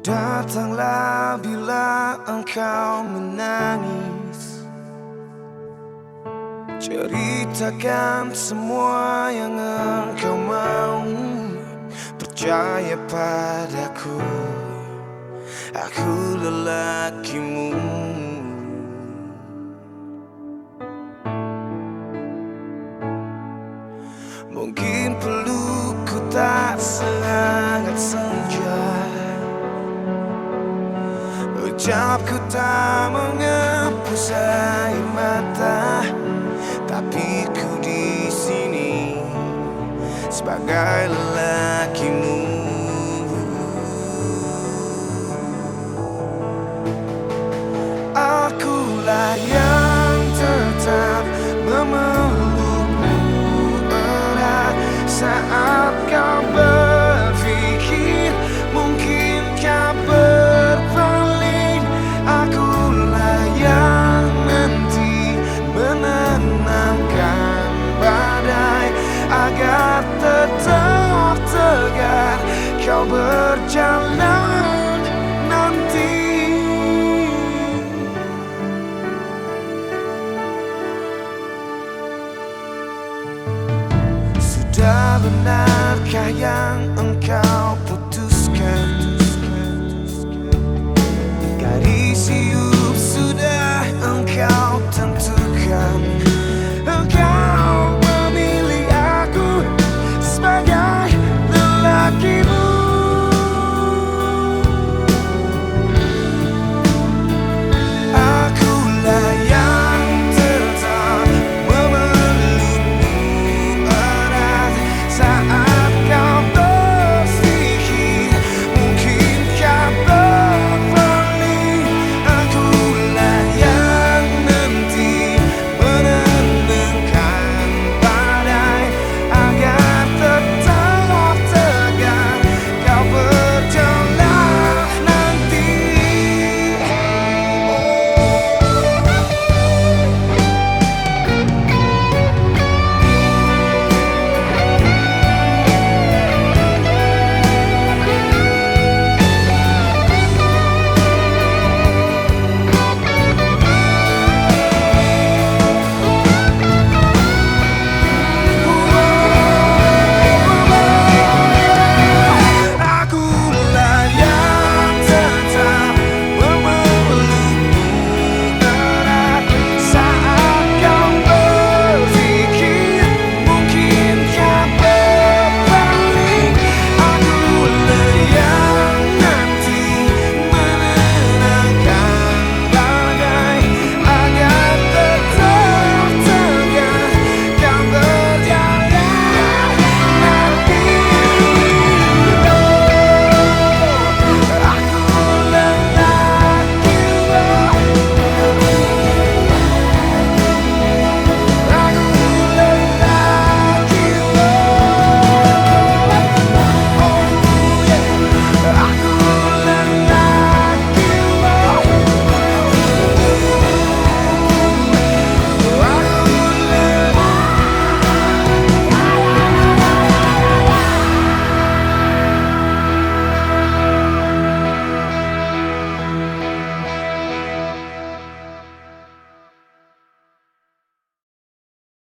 Datanglah bila engkau menangis. Ceritakan semua yang engkau mau. Percaya padaku. Aku lelakimu menghapus air mata Tapi ku di sini sebagai lelakimu. Akulah yang tetap memelukmu erat Saat berjalan nanti. Sudah benarkah yang engkau